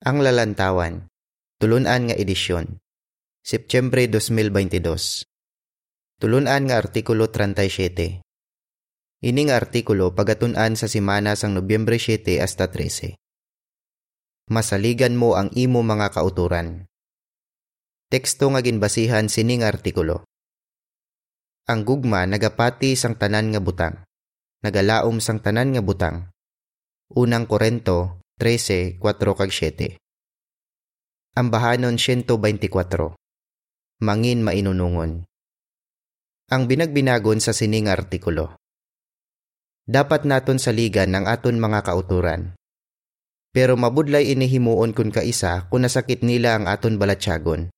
Ang Lalantawan, Tulunan nga edisyon, Septyembre 2022. Tulunan nga artikulo 37. Ini nga artikulo pagatunan sa simana sang Nobyembre 7 hasta 13. Masaligan mo ang imo mga kauturan. Teksto nga ginbasihan sining artikulo. Ang gugma nagapati sang tanan nga butang. Nagalaom sang tanan nga butang. Unang Korento 13, 4 kag 7. Ambahanon 124. Mangin mainunungon. Ang binagbinagon sa sining artikulo. Dapat naton saligan ng aton mga kauturan. Pero mabudlay inihimuon kun kaisa kung nasakit nila ang aton balatyagon.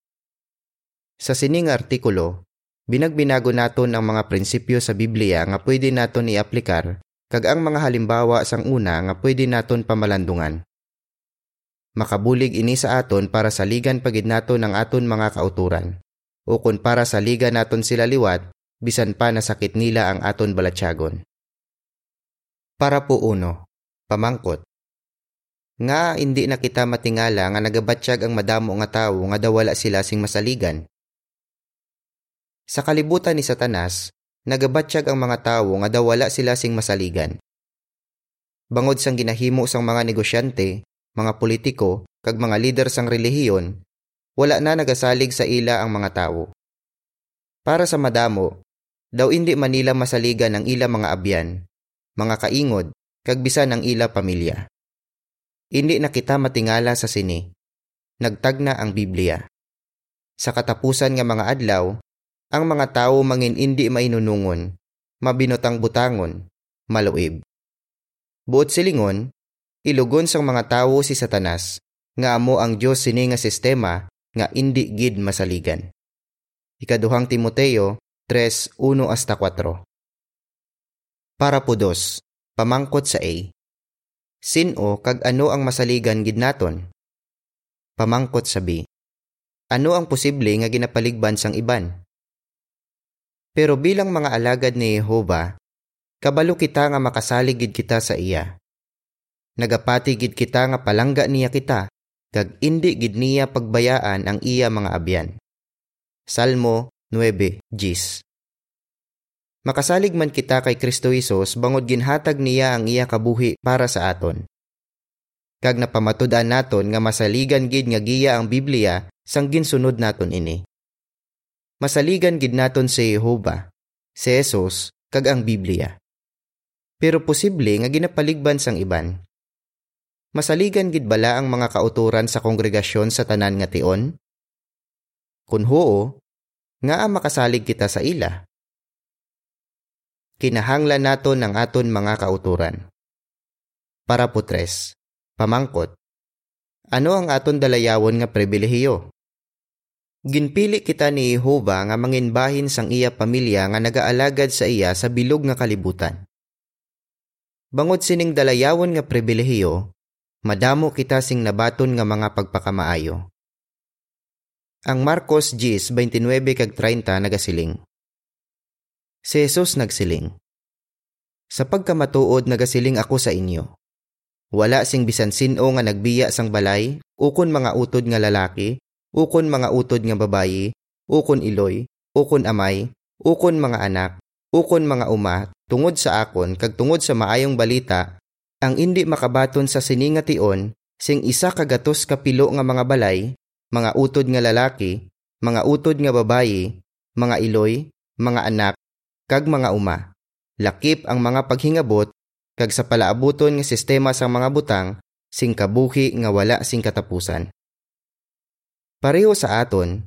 Sa sining artikulo, binagbinago naton ang mga prinsipyo sa Biblia nga pwede naton iaplikar kag ang mga halimbawa sang una nga pwede naton pamalandungan. Makabulig ini sa aton para saligan pagid naton ang aton mga kauturan. O kung para saligan naton sila liwat, bisan pa nasakit nila ang aton balatyagon. Para po uno, pamangkot. Nga hindi na kita matingala nga nagabatsyag ang madamo nga tawo nga dawala sila sing masaligan. Sa kalibutan ni Satanas, nagabatsyag ang mga tawo nga daw wala sila sing masaligan. Bangod sang ginahimo sang mga negosyante, mga politiko, kag mga leader sang relihiyon, wala na nagasalig sa ila ang mga tawo. Para sa madamo, daw hindi Manila masaligan ang ila mga abyan, mga kaingod, kag bisan ang ila pamilya. Hindi na kita matingala sa sini. Nagtagna ang Biblia. Sa katapusan nga mga adlaw, ang mga tao mangin indi mainunungon, mabinotang butangon, maluib. Buot silingon, ilugon sang mga tawo si Satanas, nga amo ang Dios sini nga sistema nga indi gid masaligan. Ikaduhang Timoteo 3:1 hasta 4. Para po dos, pamangkot sa A. Sino kag ano ang masaligan gid naton? Pamangkot sa B. Ano ang posible nga ginapaligban sang iban? Pero bilang mga alagad ni Jehova, kabalo kita nga makasaligid kita sa iya. Nagapati gid kita nga palangga niya kita, kag indi gid niya pagbayaan ang iya mga abyan. Salmo 9, Gis. Makasalig man kita kay Kristo Isos bangod ginhatag niya ang iya kabuhi para sa aton. Kag napamatudan naton nga masaligan gid nga giya ang Biblia sang ginsunod naton ini masaligan gid naton si Jehova, si Jesus, kag ang Biblia. Pero posible nga ginapaligban sang iban. Masaligan gid bala ang mga kauturan sa kongregasyon sa tanan nga tion? Kun huo, nga makasalig kita sa ila. Kinahanglan naton ang aton mga kauturan. Para putres, pamangkot, ano ang aton dalayawon nga pribilehiyo? Ginpili kita ni Jehova nga manginbahin sang iya pamilya nga nagaalagad sa iya sa bilog nga kalibutan. Bangod sining dalayawon nga pribilehiyo, madamo kita sing nabaton nga mga pagpakamaayo. Ang Marcos 10:29 kag 30 nagasiling. Si Jesus nagsiling. Sa pagkamatuod nagasiling ako sa inyo. Wala sing bisan sino nga nagbiya sang balay, ukon mga utod nga lalaki, ukon mga utod nga babayi, ukon iloy, ukon amay, ukon mga anak, ukon mga uma, tungod sa akon kag tungod sa maayong balita, ang indi makabaton sa siningation sing isa kagatos kapilo nga mga balay, mga utod nga lalaki, mga utod nga babayi, mga iloy, mga anak, kag mga uma. Lakip ang mga paghingabot kag sa palaabuton nga sistema sa mga butang sing kabuhi nga wala sing katapusan. Pareho sa aton,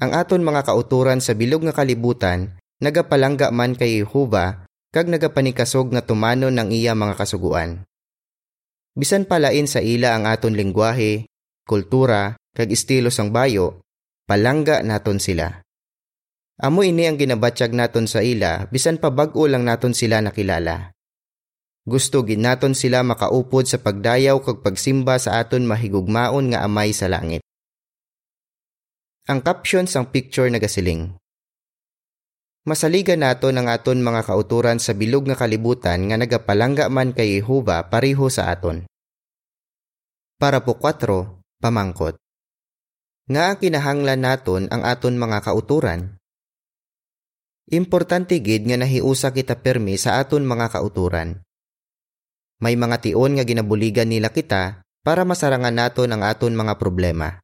ang aton mga kauturan sa bilog nga kalibutan nagapalangga man kay Jehova kag nagapanikasog nga tumanon ng iya mga kasuguan. Bisan palain sa ila ang aton lingwahe, kultura, kag estilo sang bayo, palangga naton sila. Amo ini ang ginabatsyag naton sa ila bisan pa bag-o lang naton sila nakilala. Gusto gid naton sila makaupod sa pagdayaw kag pagsimba sa aton mahigugmaon nga amay sa langit. Ang caption sang picture nagasiling. Masaligan nato ng aton mga kauturan sa bilog nga kalibutan nga nagapalangga man kay Jehova pareho sa aton. Para po 4, Pamangkot. Nga kinahanglan naton ang aton mga kauturan. Importante gid nga nahiusa kita permi sa aton mga kauturan. May mga tion nga ginabuligan nila kita para masarangan naton ang aton mga problema.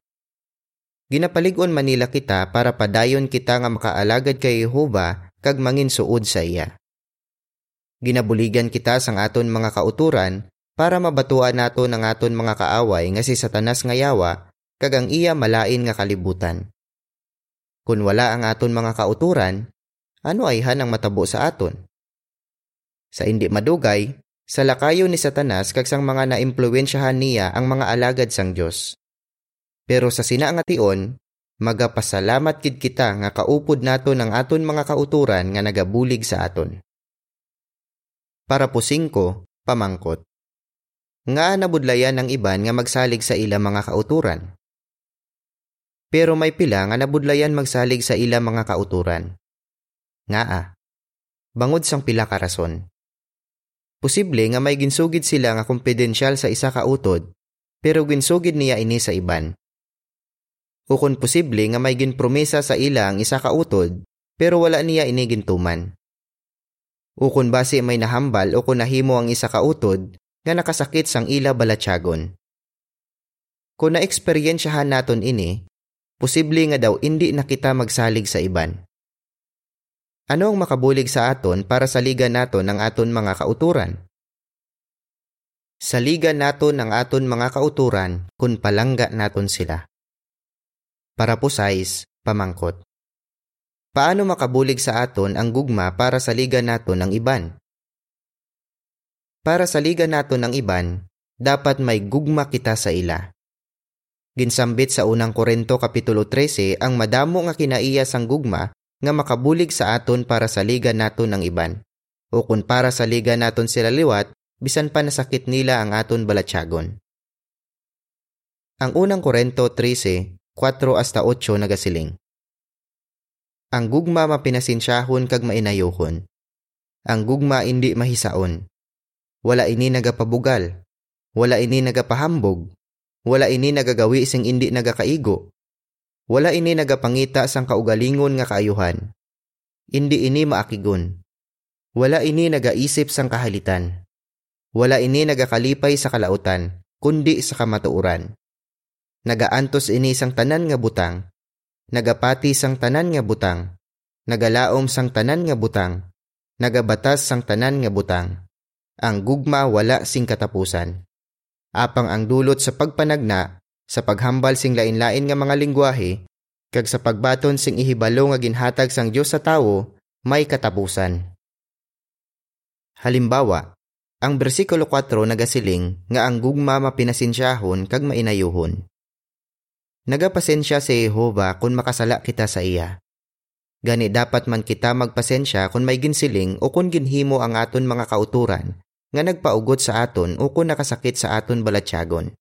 Ginapalig-on manila kita para padayon kita nga makaalagad kay Jehova kag mangin suod sa iya. Ginabuligan kita sang aton mga kauturan para mabatuan nato ang aton mga kaaway nga si Satanas nga yawa kag ang iya malain nga kalibutan. Kung wala ang aton mga kauturan, ano ay hanang matabo sa aton? Sa hindi madugay, sa lakayo ni Satanas kag sang mga naimpluwensyahan niya ang mga alagad sang Dios. Pero sa sina nga tion, magapasalamat kid kita nga kaupod naton ang aton mga kauturan nga nagabulig sa aton. Para po singko, pamangkot. Nga nabudlayan ng iban nga magsalig sa ila mga kauturan. Pero may pila nga nabudlayan magsalig sa ila mga kauturan. Nga ah. Bangod sang pila ka rason. Posible nga may ginsugid sila nga kompedensyal sa isa ka utod, pero ginsugid niya ini sa iban o kung posible nga may ginpromesa sa ila ang isa ka utod pero wala niya ini gintuman. O kung base may nahambal o kung nahimo ang isa ka utod nga nakasakit sang ila balatyagon. Kung na-eksperyensyahan naton ini, posible nga daw hindi na kita magsalig sa iban. Ano ang makabulig sa aton para saligan naton ang aton mga kauturan? Saligan naton ang aton mga kauturan kung palangga naton sila. Para po size, pamangkot. Paano makabulig sa aton ang gugma para sa liga naton ng iban? Para sa liga naton ng iban, dapat may gugma kita sa ila. Ginsambit sa unang Korento Kapitulo 13 ang madamo nga kinaiya sang gugma nga makabulig sa aton para sa liga naton ng iban. O kung para sa liga naton sila liwat, bisan pa nasakit nila ang aton balatyagon. Ang unang Korento 13 4 hasta 8 nagasiling. Ang gugma mapinasinsyahon kag mainayohon. Ang gugma hindi mahisaon. Wala ini nagapabugal. Wala ini nagapahambog. Wala ini nagagawi sing hindi nagakaigo. Wala ini nagapangita sang kaugalingon nga kaayuhan. Hindi ini maakigon. Wala ini nagaisip sang kahalitan. Wala ini nagakalipay sa kalautan, kundi sa kamatuuran nagaantos ini sang tanan nga butang, nagapati sang tanan nga butang, nagalaom sang tanan nga butang, nagabatas sang tanan nga butang. Ang gugma wala sing katapusan. Apang ang dulot sa pagpanagna, sa paghambal sing lain-lain nga mga lingwahe, kag sa pagbaton sing ihibalo nga ginhatag sang Dios sa tawo, may katapusan. Halimbawa, ang bersikulo 4 nagasiling nga ang gugma mapinasinsyahon kag mainayuhon. Nagapasensya si Jehova kung makasala kita sa iya. Gani dapat man kita magpasensya kung may ginsiling o kung ginhimo ang aton mga kauturan nga nagpaugot sa aton o kung nakasakit sa aton balatyagon.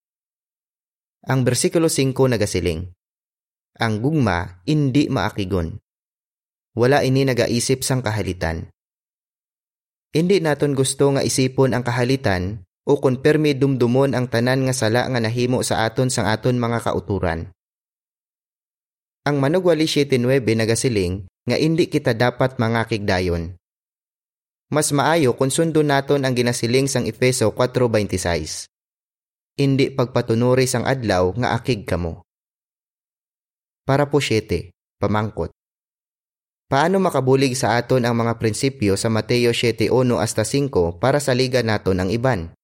Ang bersikulo 5 nagasiling, Ang gugma hindi maakigon. Wala ini nagaisip sang kahalitan. Hindi naton gusto nga isipon ang kahalitan o kung permi dumdumon ang tanan nga sala nga nahimo sa aton sang aton mga kauturan. Ang manugwali 7.9 nagasiling nga hindi kita dapat mangakigdayon. Mas maayo kung sundo naton ang ginasiling sang Efeso 4.26. Hindi pagpatunuri sang adlaw nga akig kamo. Para po 7. Pamangkot. Paano makabulig sa aton ang mga prinsipyo sa Mateo 7.1 hasta 5 para sa liga naton ang iban?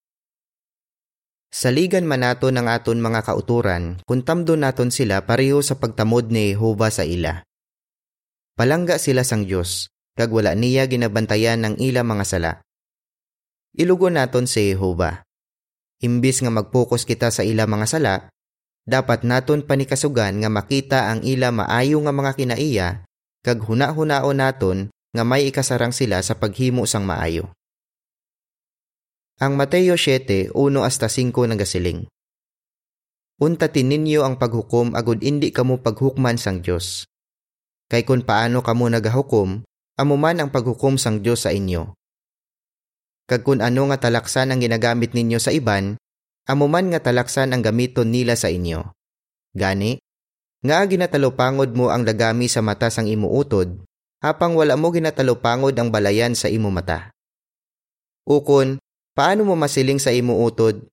Saligan man nato ng aton mga kauturan, kung tamdo naton sila pareho sa pagtamod ni Jehova sa ila. Palangga sila sang Diyos, kag wala niya ginabantayan ng ila mga sala. Ilugo naton si Jehova. Imbis nga magpokus kita sa ila mga sala, dapat naton panikasugan nga makita ang ila maayo nga mga kinaiya, kag huna-hunao naton nga may ikasarang sila sa paghimo sang maayo. Ang Mateo 7, 1 hasta 5 nagasiling. Untatin ninyo ang paghukom agud indi kamo paghukman sang Dios. Kay kun paano kamo nagahukom, amo man ang paghukom sang Dios sa inyo. Kag kun ano nga talaksan ang ginagamit ninyo sa iban, amo man nga talaksan ang gamiton nila sa inyo. Gani, nga ginatalopangod mo ang lagami sa mata sang imuutod, hapang wala mo ginatalopangod ang balayan sa imo mata. Ukon, paano mo masiling sa imuutod?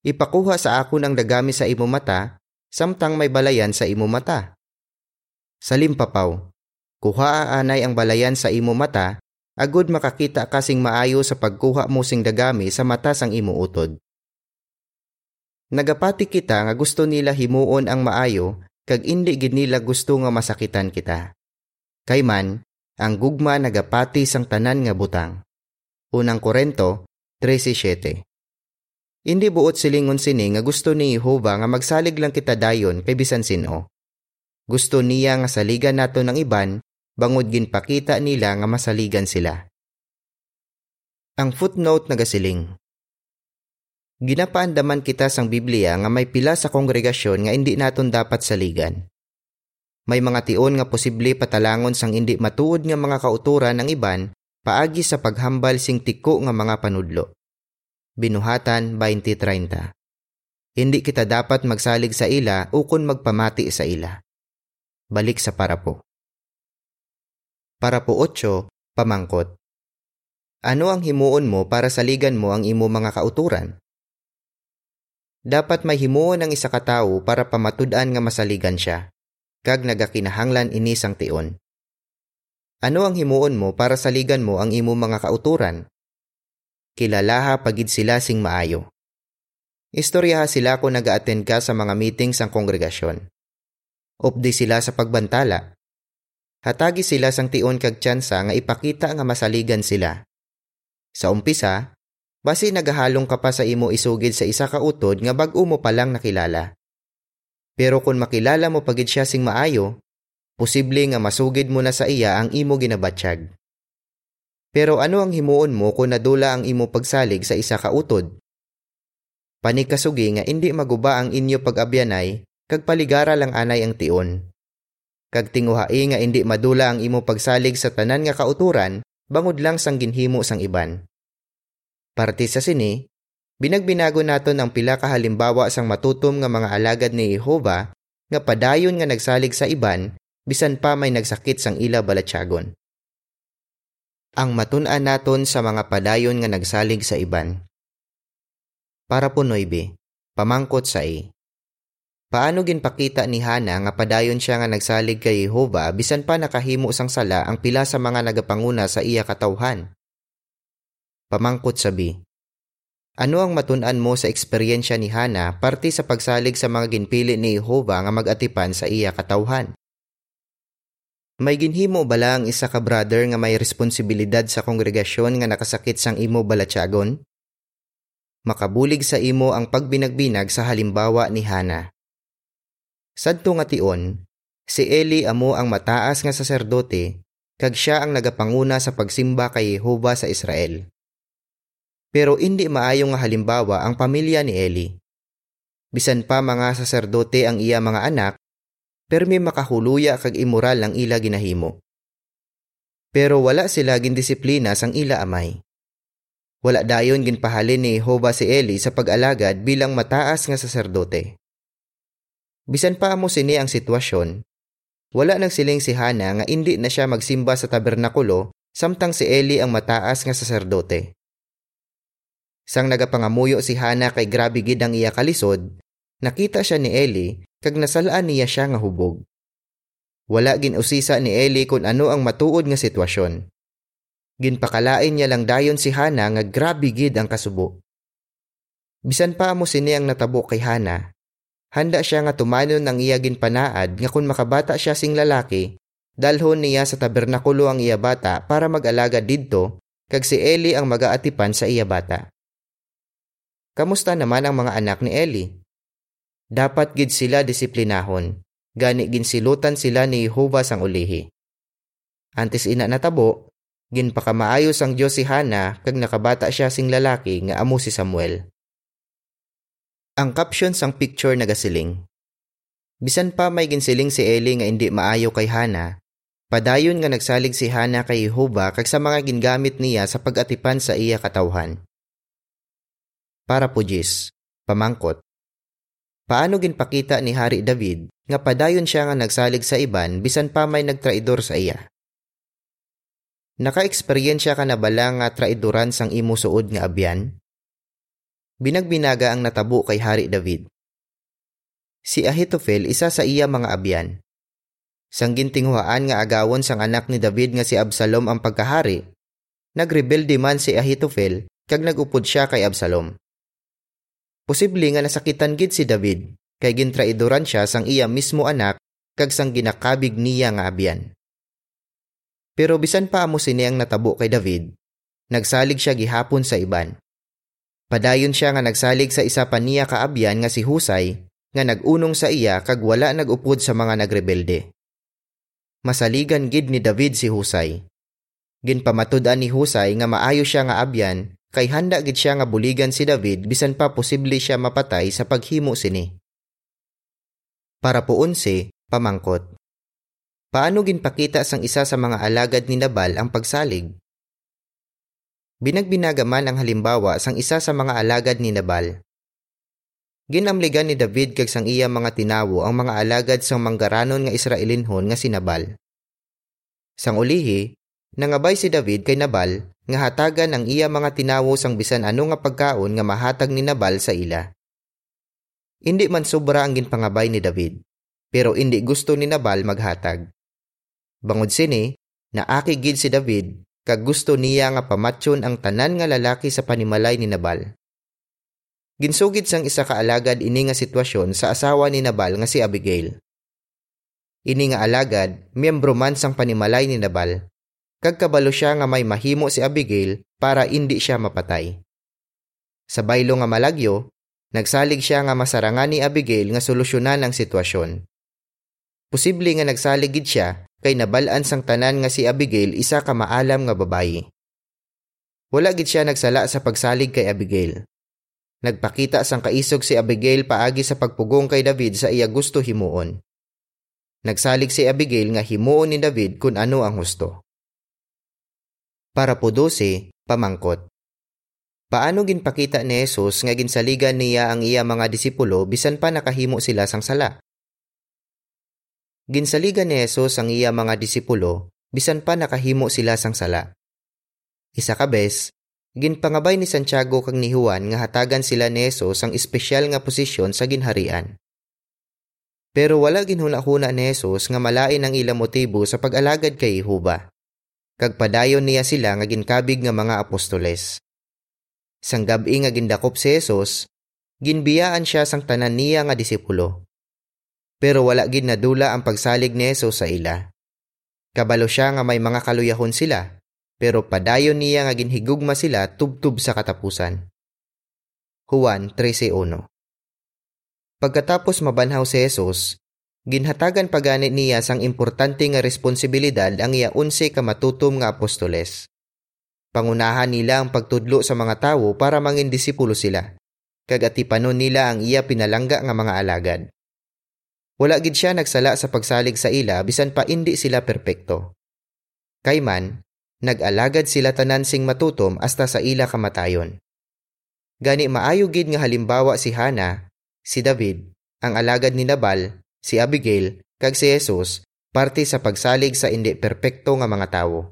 Ipakuha sa akon ang lagami sa imo mata, samtang may balayan sa imo mata. Salimpapaw, kuha anay ang balayan sa imo mata, agud makakita kasing maayo sa pagkuha mo sing dagami sa mata sang imuutod. Nagapati kita nga gusto nila himuon ang maayo kag indi gid nila gusto nga masakitan kita. Kay man, ang gugma nagapati sang tanan nga butang. Unang Korento 13:7. Hindi buot silingon sini nga gusto ni Jehova nga magsalig lang kita dayon kay bisan sino. Gusto niya nga saligan nato ng iban bangod ginpakita nila nga masaligan sila. Ang footnote nagasiling. Ginapaandaman kita sang Biblia nga may pila sa kongregasyon nga hindi naton dapat saligan. May mga tion nga posible patalangon sang hindi matuod nga mga kauturan ng iban paagi sa paghambal sing tiko nga mga panudlo. Binuhatan 2030 Hindi kita dapat magsalig sa ila ukon magpamati sa ila. Balik sa parapo. Parapo 8, pamangkot. Ano ang himuon mo para saligan mo ang imo mga kauturan? dapat may himuon ang isa ka tawo para pamatud-an nga masaligan siya, kag nagakinahanglan ini sang tion. Ano ang himuon mo para saligan mo ang imo mga kauturan? Kilalaha pagid sila sing maayo. Istoryaha sila kung nag-attend ka sa mga meeting sang kongregasyon. Updi sila sa pagbantala. Hatagi sila sang tion kag tsansa nga ipakita nga masaligan sila. Sa umpisa, Basi nagahalong ka pa sa imo isugid sa isa ka utod nga bag-o mo pa lang nakilala. Pero kung makilala mo pagid siya sing maayo, posible nga masugid mo na sa iya ang imo ginabatsyag. Pero ano ang himuon mo kung nadula ang imo pagsalig sa isa ka utod? Panikasugi nga indi maguba ang inyo pag-abyanay, kag paligara lang anay ang tion. Kag tinguhai nga indi madula ang imo pagsalig sa tanan nga kauturan, bangod lang sang ginhimo sang iban. Parte sa sini, binagbinago naton ang pila ka halimbawa sang matutom nga mga alagad ni Jehova nga padayon nga nagsalig sa iban bisan pa may nagsakit sang ila balatsagon. Ang matun-an naton sa mga padayon nga nagsalig sa iban. Para po noybe, pamangkot sa i. Paano ginpakita ni Hana nga padayon siya nga nagsalig kay Jehova bisan pa nakahimo sang sala ang pila sa mga nagapanguna sa iya katawhan? Pamangkot sabi, Ano ang matunan mo sa eksperyensya ni Hana parte sa pagsalig sa mga ginpili ni Jehova nga magatipan sa iya katawhan? May ginhimo bala ang isa ka brother nga may responsibilidad sa kongregasyon nga nakasakit sang imo balatyagon? Makabulig sa imo ang pagbinagbinag sa halimbawa ni Hana. Sadto nga tion, si Eli amo ang mataas nga saserdote kag siya ang nagapanguna sa pagsimba kay Jehova sa Israel. Pero hindi maayo nga halimbawa ang pamilya ni Eli. Bisan pa mga saserdote ang iya mga anak, permi makahuluya kag immoral ang ila ginahimo. Pero wala sila gindisiplina sang ila amay. Wala dayon ginpahalin ni Jehova si Eli sa pag-alagad bilang mataas nga saserdote. Bisan pa mo sini ang sitwasyon, wala nang siling si Hana nga indi na siya magsimba sa tabernakulo samtang si Eli ang mataas nga saserdote. Sang nagapangamuyo si Hana kay grabe gid ang iya kalisod, nakita siya ni Eli kag nasalaan niya siya nga hubog. Wala gin usisa ni Eli kung ano ang matuod nga sitwasyon. Ginpakalain niya lang dayon si Hana nga grabe gid ang kasubo. Bisan pa mo sini ang natabo kay Hana. Handa siya nga tumanon ang iya ginpanaad nga kung makabata siya sing lalaki, dalhon niya sa tabernakulo ang iya bata para mag-alaga didto kag si Eli ang magaatipan sa iya bata. Kamusta naman ang mga anak ni Eli? Dapat gid sila disiplinahon. Gani ginsilutan sila ni Jehova sang ulihi. Antes ina natabo, ginpakamaayos ang Dios si Hana kag nakabata siya sing lalaki nga amo si Samuel. Ang caption sang picture nagasiling. Bisan pa may ginsiling si Eli nga hindi maayo kay Hana, padayon nga nagsalig si Hana kay Jehova kag sa mga gingamit niya sa pag-atipan sa iya katawhan para pujis, pamangkot. Paano ginpakita ni Hari David nga padayon siya nga nagsalig sa iban bisan pa may nagtraidor sa iya. Naka-eksperyensya ka na bala nga traidoran sang imo suod nga abyan? Binagbinaga ang natabo kay Hari David. Si Ahitophel isa sa iya mga abyan. Sang gintinghuaan nga agawon sang anak ni David nga si Absalom ang pagkahari, nagrebelde man si Ahitophel kag nagupod siya kay Absalom. Posible nga nasakitan gid si David kay gintraidoran siya sang iya mismo anak kag sang ginakabig niya nga abyan. Pero bisan pa amo sini ang natabo kay David, nagsalig siya gihapon sa iban. Padayon siya nga nagsalig sa isa pa niya kaabyan nga si Husay nga nagunong sa iya kag wala nagupod sa mga nagrebelde masaligan gid ni David si Husay. Ginpamatud-an ni Husay nga maayo siya nga abyan kay handa gid siya nga buligan si David bisan pa posible siya mapatay sa paghimo sini. Para po unse, pamangkot. Paano ginpakita sang isa sa mga alagad ni Nabal ang pagsalig? Binagbinagaman ang halimbawa sang isa sa mga alagad ni Nabal. Ginamligan ni David kag sang iya mga tinawo ang mga alagad sang manggaranon nga Israelinhon nga si Nabal. Sang ulihi, nangabay si David kay Nabal nga hatagan ang iya mga tinawo sang bisan ano nga pagkaon nga mahatag ni Nabal sa ila. Hindi man sobra ang ginpangabay ni David, pero hindi gusto ni Nabal maghatag. Bangod sini, naaki gid si David kag gusto niya nga pamatyon ang tanan nga lalaki sa panimalay ni Nabal. Ginsugid sang isa ka alagad ini nga sitwasyon sa asawa ni Nabal nga si Abigail. Ini nga alagad, miyembro man sang panimalay ni Nabal. Kag kabalo siya nga may mahimo si Abigail para hindi siya mapatay. Sa baylo nga malagyo, nagsalig siya nga masarangan ni Abigail nga solusyonan ang sitwasyon. Posible nga nagsalig gid siya kay nabalaan sang tanan nga si Abigail isa ka maalam nga babayi. Wala gid siya nagsala sa pagsalig kay Abigail. Nagpakita sang kaisog si Abigail paagi sa pagpugong kay David sa iya gusto himuon. Nagsalig si Abigail nga himuon ni David kung ano ang husto. Para po 12, pamangkot. Paano ginpakita ni Jesus nga ginsaligan niya ang iya mga disipulo bisan pa nakahimo sila sang sala? Ginsaligan ni Jesus ang iya mga disipulo bisan pa nakahimo sila sang sala. Isa ka bes, Ginpangabay ni Santiago kag ni Juan nga hatagan sila ni Jesus ang espesyal nga posisyon sa ginharian. Pero wala ginhuna-huna ni Jesus nga malain ang ilang motibo sa pag-alagad kay Jehovah. Kag padayon niya sila nga ginkabig nga mga apostoles. Sang gabi nga gindakop si Jesus, ginbiyaan siya sang tanan niya nga disipulo. Pero wala gid nadula ang pagsalig ni Jesus sa ila. Kabalo siya nga may mga kaluyahon sila pero padayon niya nga ginhigugma sila tubtub sa katapusan. Juan 13.1 Pagkatapos mabanhaw si Jesus, ginhatagan pagani niya sang importante nga responsibilidad ang iya unse ka matutom nga apostoles. Pangunahan nila ang pagtudlo sa mga tawo para mangin disipulo sila, kag atipanon nila ang iya pinalangga nga mga alagad. Wala gid siya nagsala sa pagsalig sa ila bisan pa indi sila perpekto. Kayman, Nag-alagad sila tanan sing matutom hasta sa ila kamatayon. Gani maayo gid nga halimbawa si Hana, si David, ang alagad ni Nabal, si Abigail, kag si Jesus, parte sa pagsalig sa indi perpekto nga mga tawo.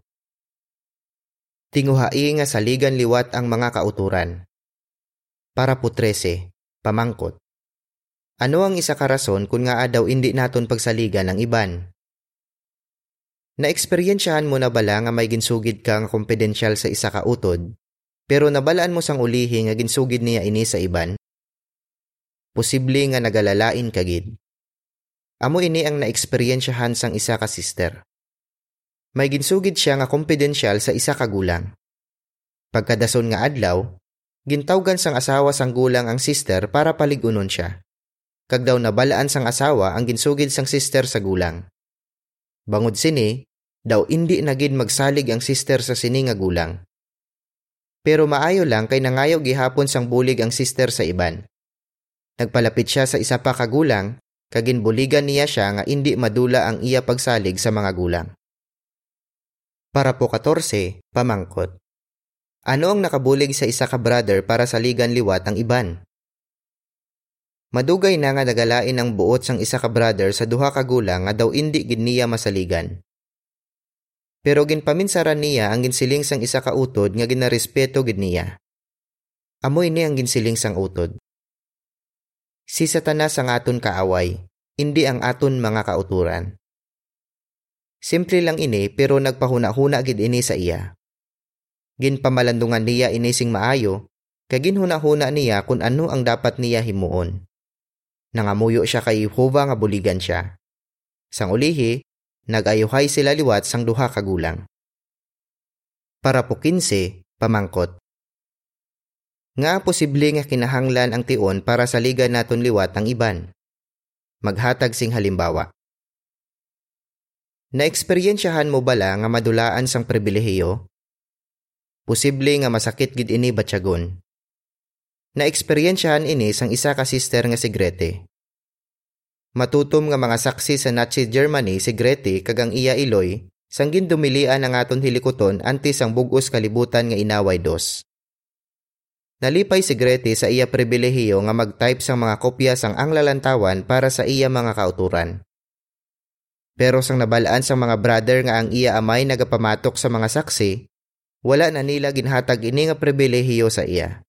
Tinguhai nga saligan liwat ang mga kauturan. Para po 13, pamangkot. Ano ang isa ka rason kung nga adaw indi naton pagsaligan ng iban? Na-eksperyensyahan mo na bala nga may ginsugid ka nga kompedensyal sa isa ka utod, pero nabalaan mo sang ulihi nga ginsugid niya ini sa iban? Posible nga nagalalain kagid. Amo ini ang na-eksperyensyahan sang isa ka sister. May ginsugid siya nga kompedensyal sa isa ka gulang. Pagkadason nga adlaw, gintawgan sang asawa sang gulang ang sister para paligunon siya. Kag daw nabalaan sang asawa ang ginsugid sang sister sa gulang. Bangod sini, daw indi nagid magsalig ang sister sa sini nga gulang. Pero maayo lang kay nangayo gihapon sang bulig ang sister sa iban. Nagpalapit siya sa isa pa kagulang, kagin buligan niya siya nga indi madula ang iya pagsalig sa mga gulang. Para po 14, pamangkot. Ano ang nakabulig sa isa ka brother para saligan liwat ang iban? Madugay na nga nagalain ang buot sang isa ka brother sa duha ka gulang nga daw indi gid niya masaligan. Pero ginpaminsaran niya ang ginsiling sang isa ka utod nga ginarespeto gid niya. Amoy ni ang ginsiling sang utod. Si Satanas ang aton kaaway, hindi ang aton mga kauturan. Simple lang ini pero nagpahuna-huna gid ini sa iya. Ginpamalandungan niya ini sing maayo, kaginhuna-huna niya kung ano ang dapat niya himuon. Nangamuyo siya kay Jehova nga buligan siya. Sang ulihi, nagayuhay sila liwat sang duha ka gulang. Para po 15, pamangkot. Nga posible nga kinahanglan ang tion para sa liga naton liwat ang iban. Maghatag sing halimbawa. Naeksperyensyahan mo bala nga madulaan sang pribilehiyo? Posible nga masakit gid ini batyagon. Naeksperyensyahan ini sang isa ka sister nga si Grete. Matutom nga mga saksi sa Nazi Germany si Grete kag ang iya iloy sang gindumilian ang aton hilikoton antes ang bugos kalibutan nga inaway dos. Nalipay si Grete sa iya pribilehiyo nga mag-type sang mga kopya sang ang lalantawan para sa iya mga kauturan. Pero sang nabalaan sang mga brother nga ang iya amay nagapamatok sa mga saksi, wala na nila ginhatag ini nga pribilehiyo sa iya.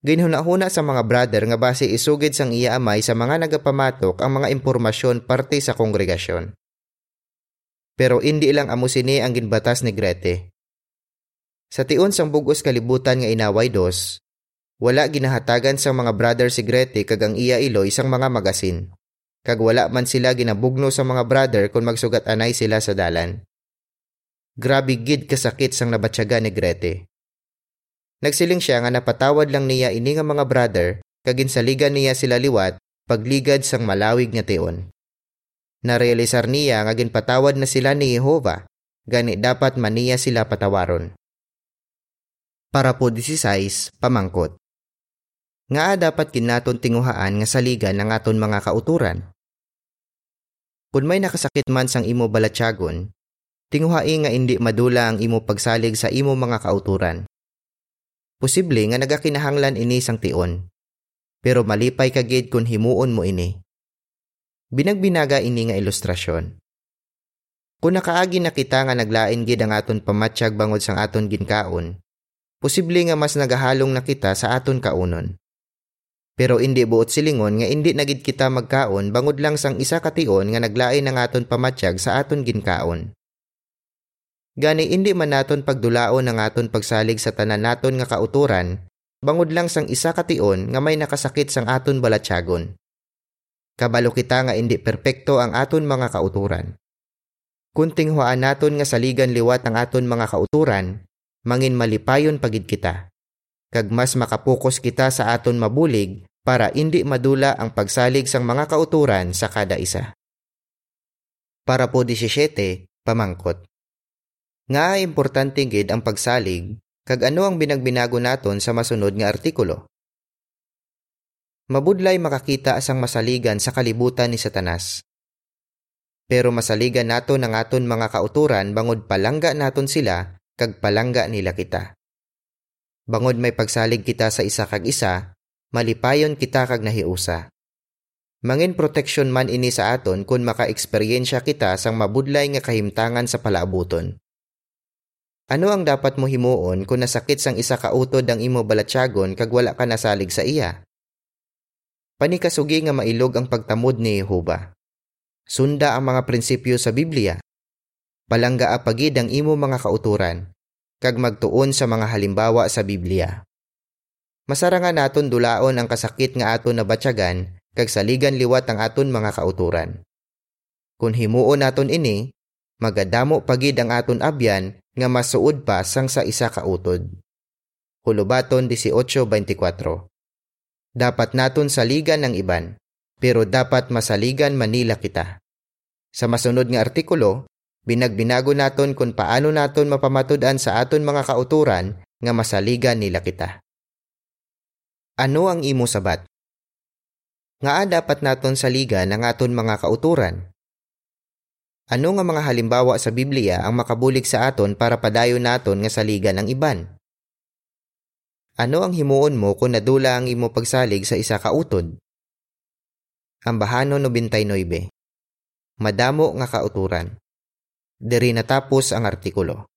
Ginhuna-huna sa mga brother nga base isugid sang iya amay sa mga nagapamatok ang mga impormasyon parte sa kongregasyon. Pero hindi lang amo sini ang ginbatas ni Grete. Sa tiun sang bugos kalibutan nga inaway dos, wala ginahatagan sa mga brother si Grete kag ang iya iloy sang mga magasin. Kag wala man sila ginabugno sa mga brother kung magsugat anay sila sa dalan. Grabe gid kasakit sang nabatyaga ni Grete. Nagsiling siya nga napatawad lang niya ini nga mga brother kagin sa liga niya sila liwat pagligad sang malawig nga teon. Narealisar niya nga ginpatawad na sila ni Jehova, gani dapat maniya sila patawaron. Para po 16, pamangkot. Nga dapat kinaton tinguhaan nga saligan ng aton mga kauturan. Kung may nakasakit man sang imo balatyagon, tinguhai nga hindi madula ang imo pagsalig sa imo mga kauturan Posible nga nagakinahanglan ini sang tion. Pero malipay kagid kung himuon mo ini. Binagbinaga ini nga ilustrasyon. Kung nakaagi na kita nga naglain gid ang aton pamatsyag bangod sang aton ginkaon, posible nga mas nagahalong na kita sa aton kaunon. Pero hindi buot silingon nga hindi nagid kita magkaon bangod lang sang isa ka tion nga naglain ang aton pamatsyag sa aton ginkaon. Gani indi man naton pagdulaon ang aton pagsalig sa tanan naton nga kauturan, bangod lang sang isa ka tion nga may nakasakit sang aton balatyagon. Kabalo kita nga indi perpekto ang aton mga kauturan. Kunting huaan naton nga saligan liwat ang aton mga kauturan, mangin malipayon pagid kita. Kag mas makapukos kita sa aton mabulig para indi madula ang pagsalig sang mga kauturan sa kada isa. Para po 17, pamangkot. Nga importante gid ang pagsalig kag ano ang binagbinago naton sa masunod nga artikulo. Mabudlay makakita asang masaligan sa kalibutan ni Satanas. Pero masaligan naton ang aton mga kauturan bangod palangga naton sila kag palangga nila kita. Bangod may pagsalig kita sa isa kag isa, malipayon kita kag nahiusa. Mangin proteksyon man ini sa aton kung maka-eksperyensya kita sang mabudlay nga kahimtangan sa palaabuton. Ano ang dapat mo himuon kung nasakit sang isa ka utod ang imo balatyagon kag wala ka nasalig sa iya? Panikasugi nga mailog ang pagtamod ni Jehova. Sunda ang mga prinsipyo sa Biblia. Palangga apagid ang imo mga kauturan, kag magtuon sa mga halimbawa sa Biblia. Masara nga naton dulaon ang kasakit nga aton nabatyagan kag saligan liwat ang aton mga kauturan. Kung himuon naton ini, magadamo pagid ang aton abyan nga masuod pa sang sa isa ka utod. Hulubaton 18.24 Dapat naton saligan ng iban, pero dapat masaligan Manila kita. Sa masunod nga artikulo, binagbinago naton kung paano naton mapamatudan sa aton mga kauturan nga masaligan nila kita. Ano ang imo sabat? Nga dapat naton saligan ang aton mga kauturan ano nga mga halimbawa sa Biblia ang makabulig sa aton para padayon naton nga saligan ng iban? Ano ang himuon mo kung nadula ang imo pagsalig sa isa ka utod? Ambahano 99. Madamo nga kauturan. Diri natapos ang artikulo.